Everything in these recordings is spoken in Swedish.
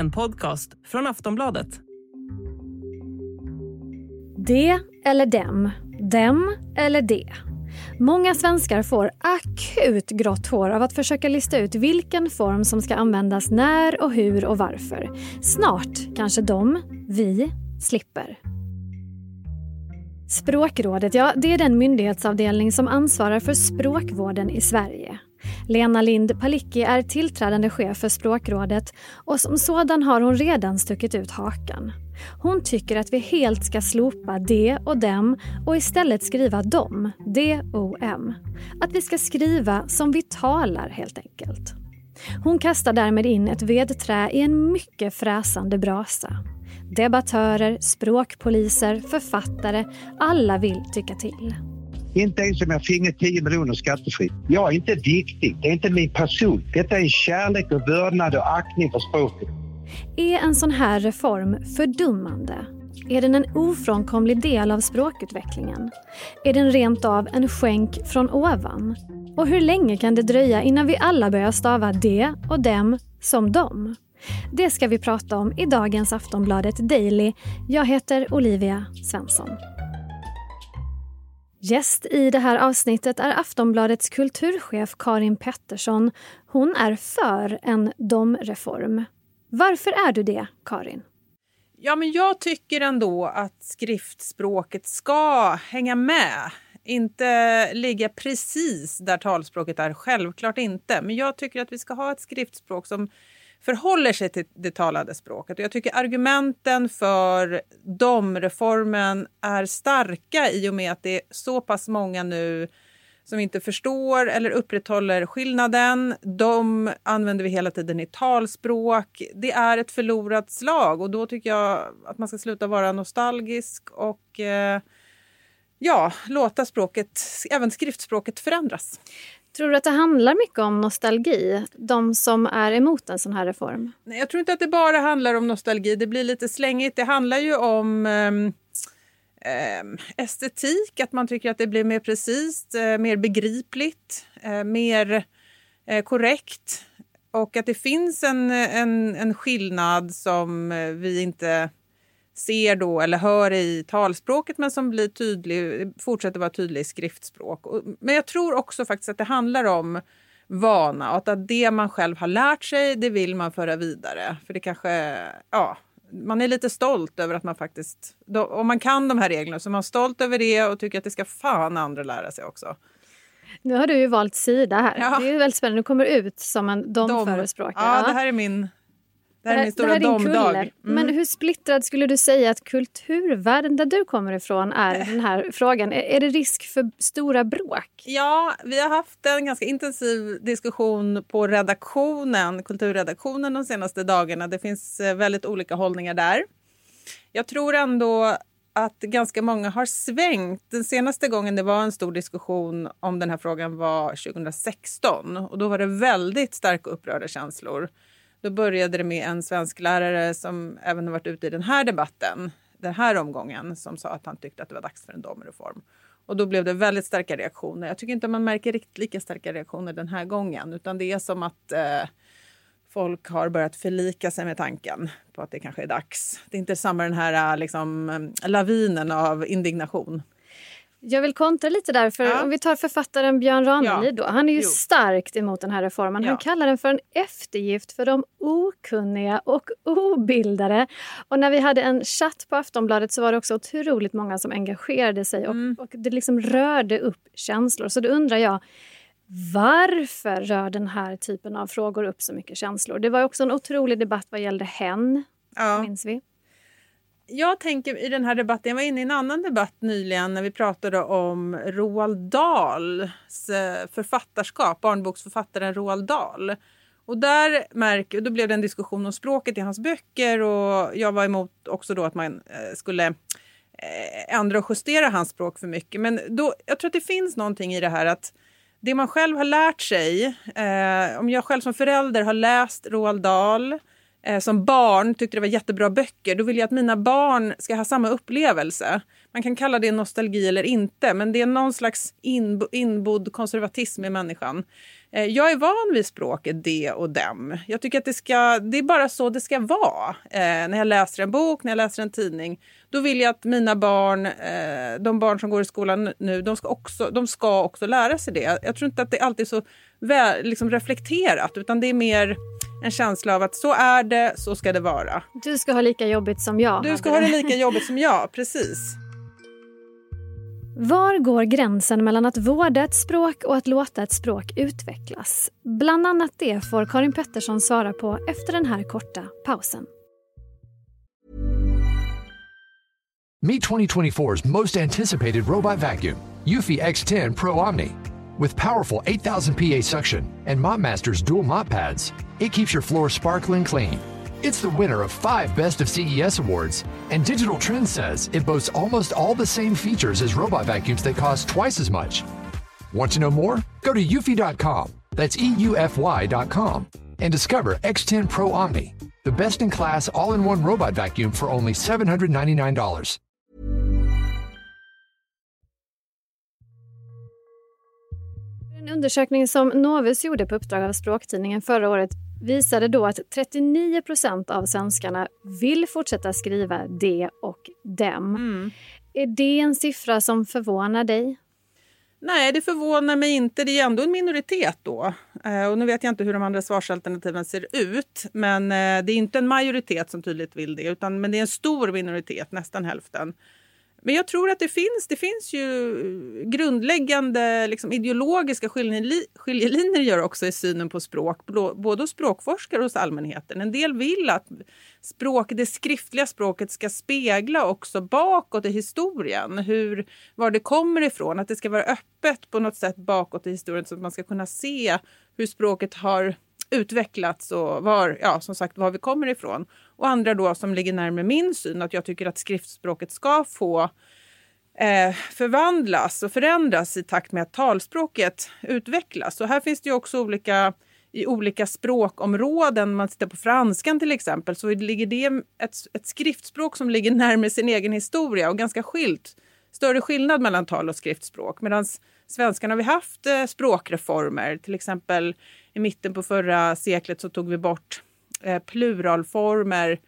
en podcast från Aftonbladet. Det eller dem, dem eller det. Många svenskar får akut grått hår av att försöka lista ut vilken form som ska användas när och hur och varför. Snart kanske de, vi, slipper. Språkrådet, ja, det är den myndighetsavdelning som ansvarar för språkvården i Sverige. Lena Lind Palicki är tillträdande chef för Språkrådet och som sådan har hon redan stuckit ut hakan. Hon tycker att vi helt ska slopa de och dem och istället skriva dom, D-O-M. Att vi ska skriva som vi talar helt enkelt. Hon kastar därmed in ett vedträ i en mycket fräsande brasa. Debattörer, språkpoliser, författare, alla vill tycka till. Inte ens om jag finge 10 miljoner skattefritt. Jag är inte viktig, det är inte min person. Detta är kärlek och vördnad och aktning för språket. Är en sån här reform fördummande? Är den en ofrånkomlig del av språkutvecklingen? Är den rent av en skänk från ovan? Och hur länge kan det dröja innan vi alla börjar stava det och dem som dem? Det ska vi prata om i dagens Aftonbladet Daily. Jag heter Olivia Svensson. Gäst i det här avsnittet är Aftonbladets kulturchef Karin Pettersson. Hon är för en domreform. Varför är du det, Karin? Ja, men jag tycker ändå att skriftspråket ska hänga med. Inte ligga precis där talspråket är, självklart inte. Men jag tycker att vi ska ha ett skriftspråk som förhåller sig till det talade språket. Och jag tycker argumenten för domreformen är starka i och med att det är så pass många nu som inte förstår eller upprätthåller skillnaden. De använder vi hela tiden i talspråk. Det är ett förlorat slag och då tycker jag att man ska sluta vara nostalgisk och eh, ja, låta språket, även skriftspråket förändras. Tror du att det handlar mycket om nostalgi, de som är emot en sån här reform? Nej, jag tror inte att det bara handlar om nostalgi. Det blir lite slängigt. Det handlar ju om eh, estetik, att man tycker att det blir mer precis, eh, mer begripligt, eh, mer eh, korrekt och att det finns en, en, en skillnad som eh, vi inte ser då eller hör i talspråket men som blir tydlig, fortsätter vara tydlig i skriftspråk. Men jag tror också faktiskt att det handlar om vana och att det man själv har lärt sig, det vill man föra vidare. För det kanske, ja, man är lite stolt över att man faktiskt, då, om man kan de här reglerna så är man stolt över det och tycker att det ska fan andra lära sig också. Nu har du ju valt sida här. Ja. Det är väldigt spännande. Du kommer ut som en domförespråkare. Ja, det här är min det här är min stora domdag. Mm. Men hur splittrad skulle du säga att kulturvärlden där du kommer ifrån är i den här frågan? Är, är det risk för stora bråk? Ja, vi har haft en ganska intensiv diskussion på redaktionen, kulturredaktionen de senaste dagarna. Det finns eh, väldigt olika hållningar där. Jag tror ändå att ganska många har svängt. Den senaste gången det var en stor diskussion om den här frågan var 2016 och då var det väldigt starka upprörda känslor. Då började det med en svensk lärare som även har varit ute i den här debatten, den här omgången, som sa att han tyckte att det var dags för en domreform. Och då blev det väldigt starka reaktioner. Jag tycker inte man märker riktigt lika starka reaktioner den här gången, utan det är som att eh, folk har börjat förlika sig med tanken på att det kanske är dags. Det är inte samma den här eh, liksom, eh, lavinen av indignation. Jag vill kontra lite där, för ja. om vi tar författaren Björn Ranelid ja. då. Han är ju jo. starkt emot den här reformen. Ja. Han kallar den för en eftergift för de okunniga och obildade. Och när vi hade en chatt på Aftonbladet så var det också otroligt många som engagerade sig och, mm. och det liksom rörde upp känslor. Så då undrar jag, varför rör den här typen av frågor upp så mycket känslor? Det var också en otrolig debatt vad gällde hen, ja. minns vi jag tänker i den här debatten, jag var inne i en annan debatt nyligen när vi pratade om Roald Dahls eh, författarskap, barnboksförfattaren Roald Dahl. Och där märk, då blev det en diskussion om språket i hans böcker och jag var emot också då att man eh, skulle eh, ändra och justera hans språk för mycket. Men då, jag tror att det finns någonting i det här att det man själv har lärt sig, eh, om jag själv som förälder har läst Roald Dahl eh, Eh, som barn tyckte det var jättebra böcker, då vill jag att mina barn ska ha samma upplevelse. Man kan kalla det nostalgi eller inte, men det är någon slags inb inbodd konservatism i människan. Eh, jag är van vid språket de och dem. Jag tycker att det, ska, det är bara så det ska vara. Eh, när jag läser en bok, när jag läser en tidning, då vill jag att mina barn, de barn som går i skolan nu, de ska, också, de ska också lära sig det. Jag tror inte att det alltid är så väl, liksom reflekterat, utan det är mer en känsla av att så är det, så ska det vara. Du ska ha lika jobbigt som jag. Du ska ha det lika jobbigt som jag, precis. Var går gränsen mellan att vårda ett språk och att låta ett språk utvecklas? Bland annat det får Karin Pettersson svara på efter den här korta pausen. Meet 2024's most anticipated robot vacuum, Eufy X10 Pro Omni. With powerful 8000 PA suction and MopMaster's dual mop pads, it keeps your floor sparkling clean. It's the winner of five Best of CES awards, and Digital Trends says it boasts almost all the same features as robot vacuums that cost twice as much. Want to know more? Go to eufy.com, that's EUFY.com, and discover X10 Pro Omni, the best in class all in one robot vacuum for only $799. Undersökning som Novus gjorde på uppdrag av Språktidningen förra året visade då att 39 procent av svenskarna vill fortsätta skriva de och dem. Mm. Är det en siffra som förvånar dig? Nej, det förvånar mig inte. Det är ändå en minoritet då. Eh, och nu vet jag inte hur de andra svarsalternativen ser ut. Men eh, det är inte en majoritet som tydligt vill det, utan, men det är en stor minoritet, nästan hälften. Men jag tror att det finns, det finns ju eh, grundläggande liksom, ideologiska skiljelinjer gör också i synen på språk, både hos språkforskare och hos allmänheten. En del vill att språk, det skriftliga språket ska spegla också bakåt i historien, hur, var det kommer ifrån, att det ska vara öppet på något sätt bakåt i historien så att man ska kunna se hur språket har utvecklats och var, ja, som sagt, var vi kommer ifrån. Och andra då som ligger närmare min syn, att jag tycker att skriftspråket ska få eh, förvandlas och förändras i takt med att talspråket utvecklas. Och här finns det ju också olika i olika språkområden. Man tittar på franskan till exempel så ligger det ett, ett skriftspråk som ligger närmare sin egen historia och ganska skilt. Större skillnad mellan tal och skriftspråk. Medan svenskarna har vi haft eh, språkreformer. Till exempel i mitten på förra seklet så tog vi bort eh, pluralformer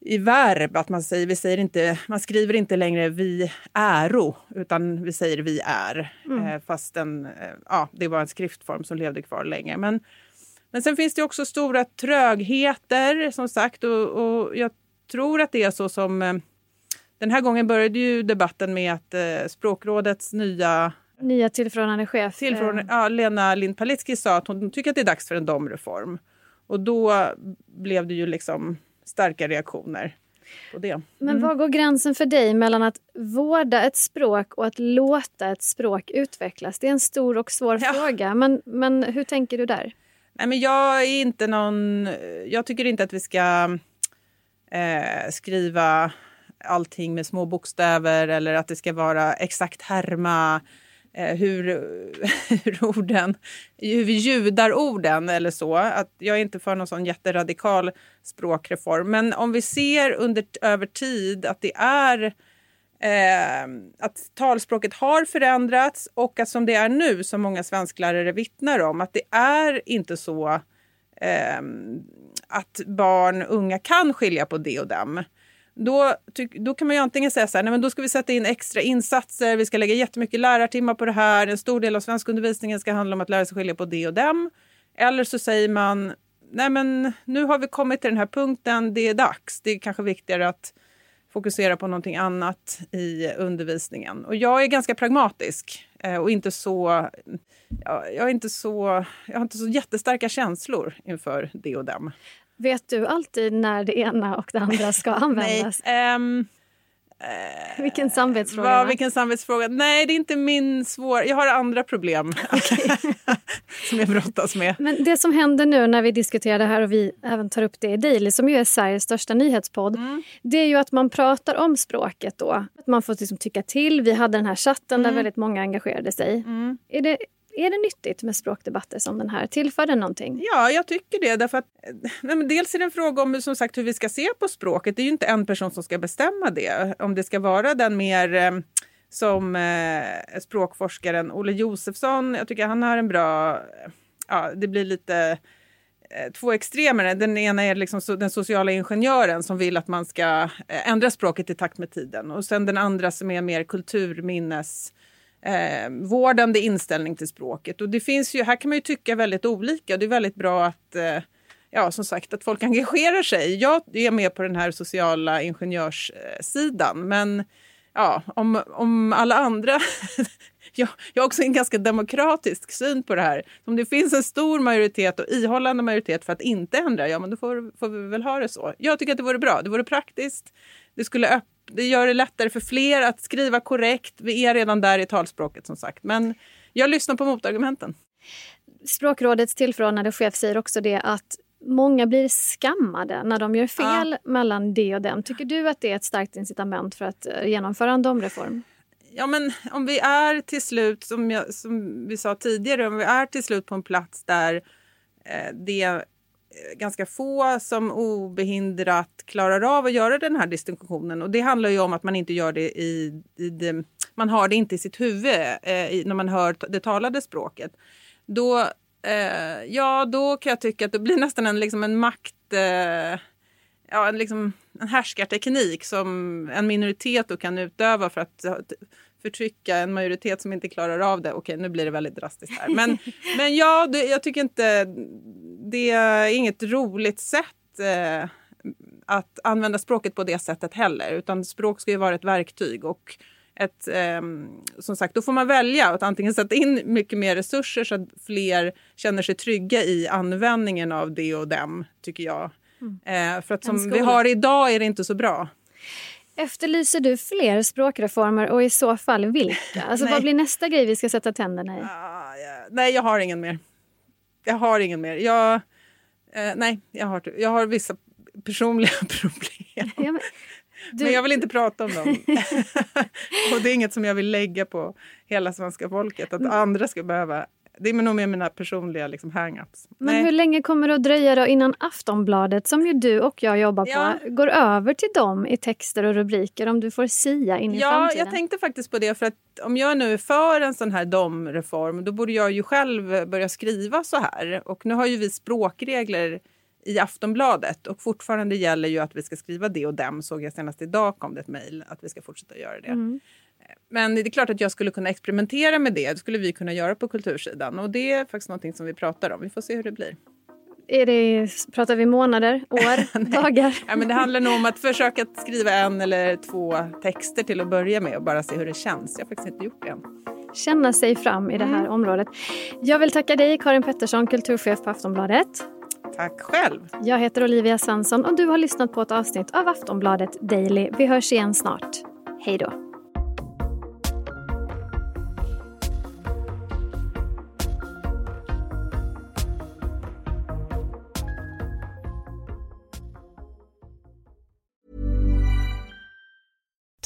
i verb. Att man, säger, vi säger inte, man skriver inte längre vi äro, utan vi säger vi är. Mm. Eh, fast den, ja, det var en skriftform som levde kvar länge. Men, men sen finns det också stora trögheter, som sagt. Och, och jag tror att det är så som... Den här gången började ju debatten med att Språkrådets nya Nya tillförordnade chef. Tillförordnade, ja, Lena Lind Palitski sa att hon tycker att det är dags för en domreform. Och då blev det ju liksom starka reaktioner på det. Mm. Men var går gränsen för dig mellan att vårda ett språk och att låta ett språk utvecklas? Det är en stor och svår ja. fråga. Men, men hur tänker du där? Nej, men jag är inte någon... Jag tycker inte att vi ska eh, skriva allting med små bokstäver eller att det ska vara exakt härma Eh, Eh, hur, hur, orden, hur vi ljudar orden eller så. Att jag är inte för någon sån jätteradikal språkreform. Men om vi ser under, över tid att det är eh, att talspråket har förändrats och att som det är nu, som många svensklärare vittnar om, att det är inte så eh, att barn, unga kan skilja på det och dem. Då, då kan man ju antingen säga så här, nej men då ska vi sätta in extra insatser, vi ska lägga jättemycket lärartimmar på det här, en stor del av svenskundervisningen ska handla om att lära sig skilja på det och dem. Eller så säger man, nej men nu har vi kommit till den här punkten, det är dags. Det är kanske viktigare att fokusera på någonting annat i undervisningen. Och jag är ganska pragmatisk eh, och inte så... Jag, är inte så, jag har inte så jättestarka känslor inför det och dem. Vet du alltid när det ena och det andra ska användas? Nej, um, uh, vilken samvetsfråga? Va, vilken samvetsfråga? Nej, det är inte min svår... Jag har andra problem som jag brottas med. Men det som händer nu när vi diskuterar det här och vi även tar upp det i Daily som ju är Sveriges största nyhetspodd. Mm. Det är ju att man pratar om språket då. Att man får liksom tycka till. Vi hade den här chatten mm. där väldigt många engagerade sig. Mm. Är det är det nyttigt med språkdebatter som den här? Tillför den någonting? Ja, jag tycker det. Därför att, eh, nej, dels är det en fråga om som sagt, hur vi ska se på språket. Det är ju inte en person som ska bestämma det. Om det ska vara den mer eh, som eh, språkforskaren Olle Josefsson, jag tycker han har en bra eh, ja, det blir lite två extremer. Den ena är liksom den sociala ingenjören som vill att man ska ändra språket i takt med tiden. Och sen den andra som är mer kulturminnes eh, vårdande inställning till språket. Och det finns ju, här kan man ju tycka väldigt olika. Det är väldigt bra att eh, ja, som sagt, att folk engagerar sig. Jag är med på den här sociala ingenjörssidan, men ja, om, om alla andra... jag, jag har också en ganska demokratisk syn på det här. Om det finns en stor majoritet och ihållande majoritet för att inte ändra, ja men då får, får vi väl ha det så. Jag tycker att det vore bra. Det vore praktiskt. Det skulle öppna det gör det lättare för fler att skriva korrekt. Vi är redan där i talspråket som sagt. Men jag lyssnar på motargumenten. Språkrådets tillförordnade chef säger också det att många blir skammade när de gör fel ja. mellan det och dem. Tycker du att det är ett starkt incitament för att eh, genomföra en domreform? Ja, men om vi är till slut, som, jag, som vi sa tidigare, om vi är till slut på en plats där eh, det Eh, ganska få som obehindrat klarar av att göra den här distinktionen. Och det handlar ju om att man inte gör det i... i det, man har det inte i sitt huvud eh, i, när man hör det talade språket. Då eh, ja, då kan jag tycka att det blir nästan en, liksom en makt... Eh, ja, en, liksom, en härskarteknik som en minoritet då kan utöva för att förtrycka en majoritet som inte klarar av det. Okej, nu blir det väldigt drastiskt här. Men, men ja, det, jag tycker inte... Det är inget roligt sätt eh, att använda språket på det sättet heller. Utan språk ska ju vara ett verktyg. och ett, eh, som sagt, då får man välja att antingen sätta in mycket mer resurser så att fler känner sig trygga i användningen av det och dem, tycker jag. Mm. Eh, för att som vi har idag är det inte så bra. Efterlyser du fler språkreformer och i så fall vilka? Alltså, vad blir nästa grej vi ska sätta tänderna i? Ah, ja. Nej, jag har ingen mer. Jag har ingen mer. Jag, eh, nej, jag har, jag har vissa personliga problem. Ja, men, du... Men jag vill inte prata om dem. och det är inget som jag vill lägga på hela svenska folket, att mm. andra ska behöva det är nog med mina personliga liksom, hang-ups. Men Nej. hur länge kommer det att dröja då innan Aftonbladet, som ju du och jag jobbar på, ja. går över till dem i texter och rubriker om du får sia in i ja, framtiden? Jag tänkte faktiskt på det, för att om jag nu är för en sån här domreform, då borde jag ju själv börja skriva så här. Och nu har ju vi språkregler i Aftonbladet och fortfarande gäller ju att vi ska skriva det och dem. Såg jag senast idag kom det ett mejl att vi ska fortsätta göra det. Mm. Men det är klart att jag skulle kunna experimentera med det. Det skulle vi kunna göra på kultursidan och det är faktiskt någonting som vi pratar om. Vi får se hur det blir. Är det, pratar vi månader, år, dagar? Ja, men det handlar nog om att försöka skriva en eller två texter till att börja med och bara se hur det känns. Jag har faktiskt inte gjort det än. Känna sig fram i det här mm. området. Jag vill tacka dig Karin Pettersson, kulturchef på Aftonbladet. Tack själv. Jag heter Olivia Svensson och du har lyssnat på ett avsnitt av Aftonbladet Daily. Vi hörs igen snart. Hej då.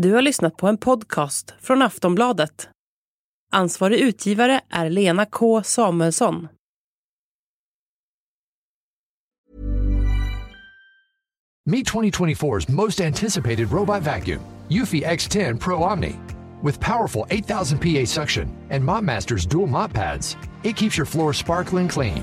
Du har lyssnat på en podcast från Aftonbladet. Ansvarig utgivare är Lena K Samuelsson. Meet 2024's most anticipated robot vacuum, Eufy X10 Pro Omni. With powerful 8000 PA suction and MopMaster's dual mop pads, it keeps your floor sparkling clean.